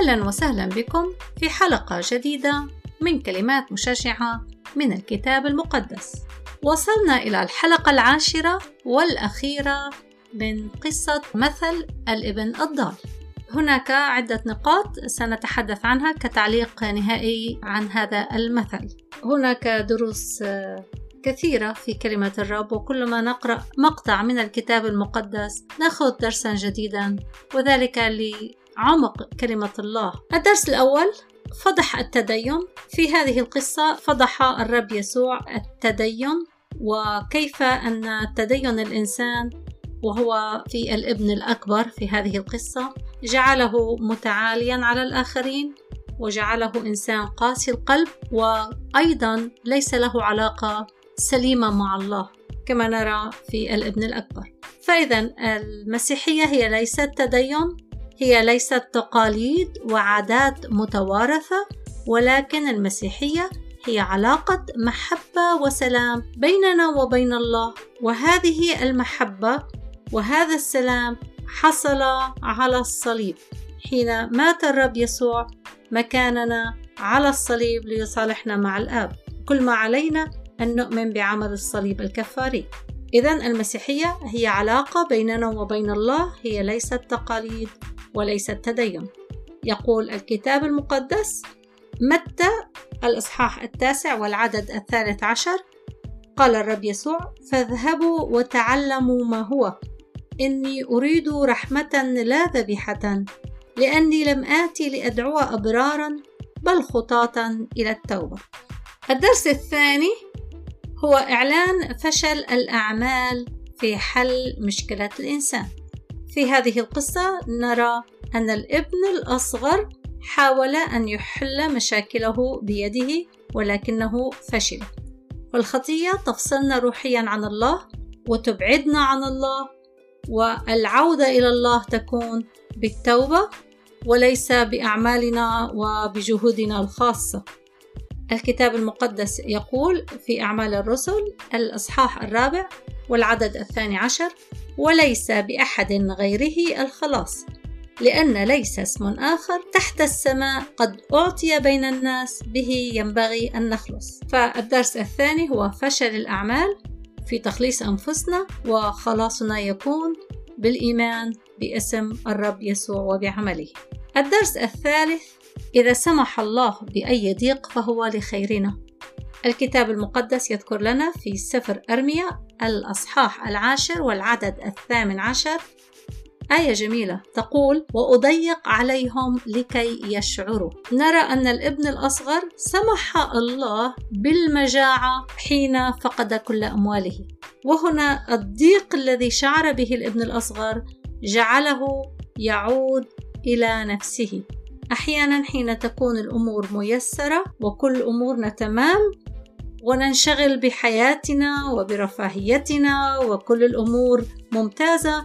أهلا وسهلا بكم في حلقة جديدة من كلمات مشجعة من الكتاب المقدس. وصلنا إلى الحلقة العاشرة والأخيرة من قصة مثل الإبن الضال. هناك عدة نقاط سنتحدث عنها كتعليق نهائي عن هذا المثل. هناك دروس كثيرة في كلمة الرب وكلما نقرأ مقطع من الكتاب المقدس ناخذ درسا جديدا وذلك لعمق كلمة الله. الدرس الأول فضح التدين. في هذه القصة فضح الرب يسوع التدين وكيف أن تدين الإنسان وهو في الابن الأكبر في هذه القصة. جعله متعاليا على الآخرين وجعله إنسان قاسي القلب وأيضا ليس له علاقة سليمة مع الله كما نرى في الابن الأكبر. فإذا المسيحية هي ليست تدين. هي ليست تقاليد وعادات متوارثة ولكن المسيحية هي علاقة محبة وسلام بيننا وبين الله. وهذه المحبة وهذا السلام حصل على الصليب. حين مات الرب يسوع مكاننا على الصليب ليصالحنا مع الآب. كل ما علينا أن نؤمن بعمل الصليب الكفاري. إذا المسيحية هي علاقة بيننا وبين الله هي ليست تقاليد. وليست تدين يقول الكتاب المقدس متى الإصحاح التاسع والعدد الثالث عشر؟ قال الرب يسوع فاذهبوا وتعلموا ما هو. إني أريد رحمة لا ذبيحة لأني لم آتي لأدعو أبرارا بل خطاة إلى التوبة. الدرس الثاني هو إعلان فشل الأعمال في حل مشكلة الإنسان. في هذه القصة نرى أن الابن الأصغر حاول أن يحل مشاكله بيده ولكنه فشل. والخطية تفصلنا روحيا عن الله وتبعدنا عن الله والعودة إلى الله تكون بالتوبة وليس بأعمالنا وبجهودنا الخاصة. الكتاب المقدس يقول في أعمال الرسل الإصحاح الرابع والعدد الثاني عشر وليس بأحد غيره الخلاص لأن ليس اسم آخر تحت السماء قد أعطي بين الناس به ينبغي أن نخلص. فالدرس الثاني هو فشل الأعمال في تخليص أنفسنا وخلاصنا يكون بالإيمان باسم الرب يسوع وبعمله. الدرس الثالث إذا سمح الله بأي ضيق فهو لخيرنا. الكتاب المقدس يذكر لنا في سفر أرميا الأصحاح العاشر والعدد الثامن عشر آية جميلة تقول: وأضيق عليهم لكي يشعروا. نرى أن الابن الأصغر سمح الله بالمجاعة حين فقد كل أمواله. وهنا الضيق الذي شعر به الابن الأصغر جعله يعود إلى نفسه أحيانا حين تكون الأمور ميسرة وكل أمورنا تمام وننشغل بحياتنا وبرفاهيتنا وكل الأمور. ممتازة.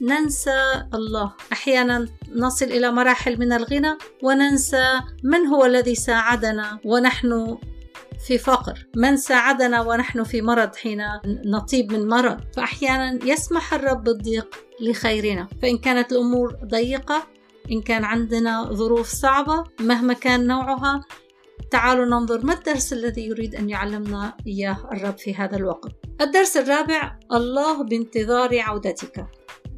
ننسى الله. أحيانا نصل إلى مراحل من الغنى وننسى من هو الذي ساعدنا ونحن في فقر. من ساعدنا ونحن في مرض حين نطيب من مرض. فأحيانا يسمح الرب بالضيق لخيرنا. فإن كانت الأمور ضيقة إن كان عندنا ظروف صعبة مهما كان نوعها تعالوا ننظر ما الدرس الذي يريد أن يعلمنا إياه الرب في هذا الوقت. الدرس الرابع الله بانتظار عودتك.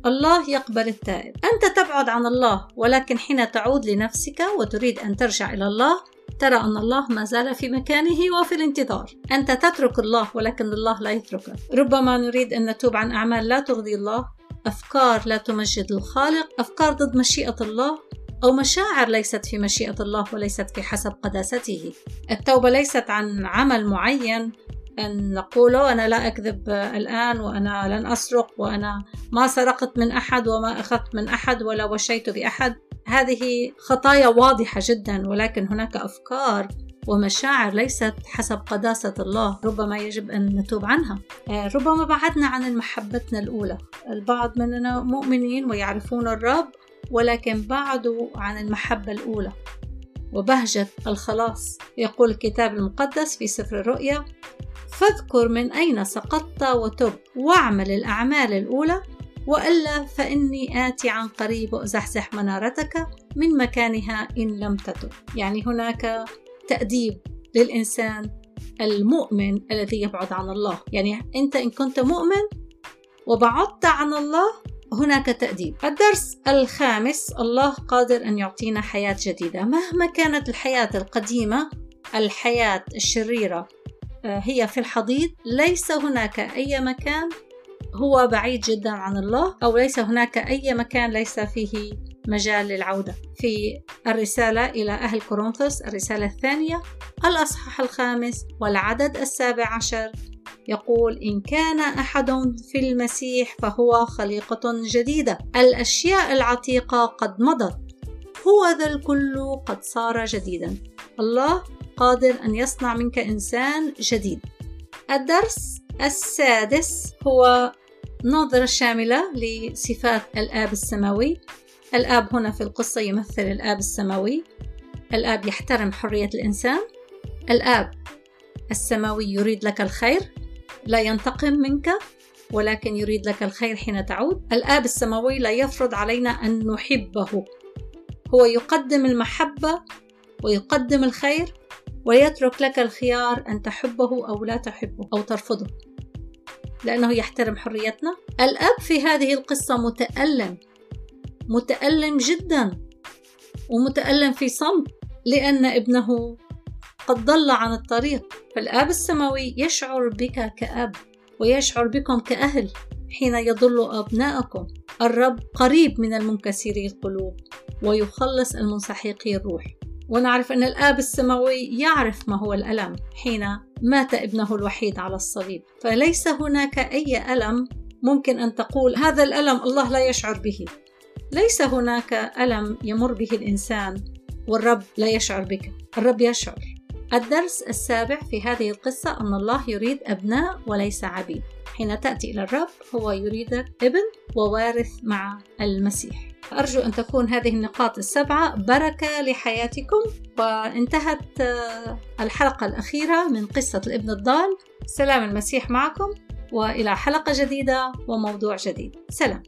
الله يقبل التائب. أنت تبعد عن الله ولكن حين تعود لنفسك وتريد أن ترجع إلى الله ترى أن الله ما زال في مكانه وفي الانتظار. أنت تترك الله ولكن الله لا يتركك. ربما نريد أن نتوب عن أعمال لا ترضي الله أفكار لا تمجد الخالق أفكار ضد مشيئة الله. أو مشاعر ليست في مشيئة الله وليست في حسب قداسته. التوبة ليست عن عمل معين. أن نقول أنا لا أكذب الآن وأنا لن أسرق وأنا ما سرقت من أحد وما أخذت من أحد ولا وشيت بأحد. هذه خطايا واضحة جدا ولكن هناك أفكار ومشاعر ليست حسب قداسة الله. ربما يجب أن نتوب عنها. آه، ربما بعدنا عن محبتنا الأولى. البعض مننا مؤمنين ويعرفون الرب ولكن بعدوا عن المحبة الأولى. وبهجة الخلاص يقول الكتاب المقدس في سفر الرؤيا فاذكر من أين سقطت وتب واعمل الأعمال الأولى وإلا فإني آتي عن قريب وأزحزح منارتك من مكانها إن لم تتب. يعني هناك تأديب للإنسان المؤمن الذي يبعد عن الله. يعني أنت إن كنت مؤمن وبعدت عن الله هناك تأديب. الدرس الخامس الله قادر أن يعطينا حياة جديدة. مهما كانت الحياة القديمة الحياة الشريرة آه، هي في الحضيض ليس هناك أي مكان هو بعيد جدا عن الله أو ليس هناك أي مكان ليس فيه مجال للعودة. في الرسالة إلى أهل كورنثوس الرسالة الثانية الأصحاح الخامس والعدد السابع عشر. يقول إن كان أحد في المسيح فهو خليقة جديدة. الأشياء العتيقة قد مضت. هو ذا الكل قد صار جديدا. الله قادر أن يصنع منك إنسان جديد. الدرس السادس هو نظرة شاملة لصفات الآب السماوي. الآب هنا في القصة يمثل الآب السماوي. الآب يحترم حرية الإنسان. الآب السماوي يريد لك الخير. لا ينتقم منك ولكن يريد لك الخير حين تعود. الآب السماوي لا يفرض علينا أن نحبه. هو يقدم المحبة ويقدم الخير ويترك لك الخيار أن تحبه أو لا تحبه أو ترفضه لأنه يحترم حريتنا. الأب في هذه القصة متألم متألم جدا ومتألم في صمت لأن ابنه قد ضل عن الطريق. فالآب السماوي يشعر بك كأب ويشعر بكم كأهل حين يضل أبناءكم. الرب قريب من المنكسري القلوب ويخلص المنسحقي الروح. ونعرف أن الآب السماوي يعرف ما هو الألم حين مات ابنه الوحيد على الصليب. فليس هناك أي ألم ممكن أن تقول هذا الألم الله لا يشعر به. ليس هناك ألم يمر به الإنسان والرب لا يشعر بك. الرب يشعر. الدرس السابع في هذه القصة أن الله يريد أبناء وليس عبيد. حين تأتي إلى الرب هو يريدك ابن ووارث مع المسيح. أرجو أن تكون هذه النقاط السبعة بركة لحياتكم. وانتهت آه، الحلقة الأخيرة من قصة الابن الضال. سلام المسيح معكم. وإلى حلقة جديدة وموضوع جديد. سلام.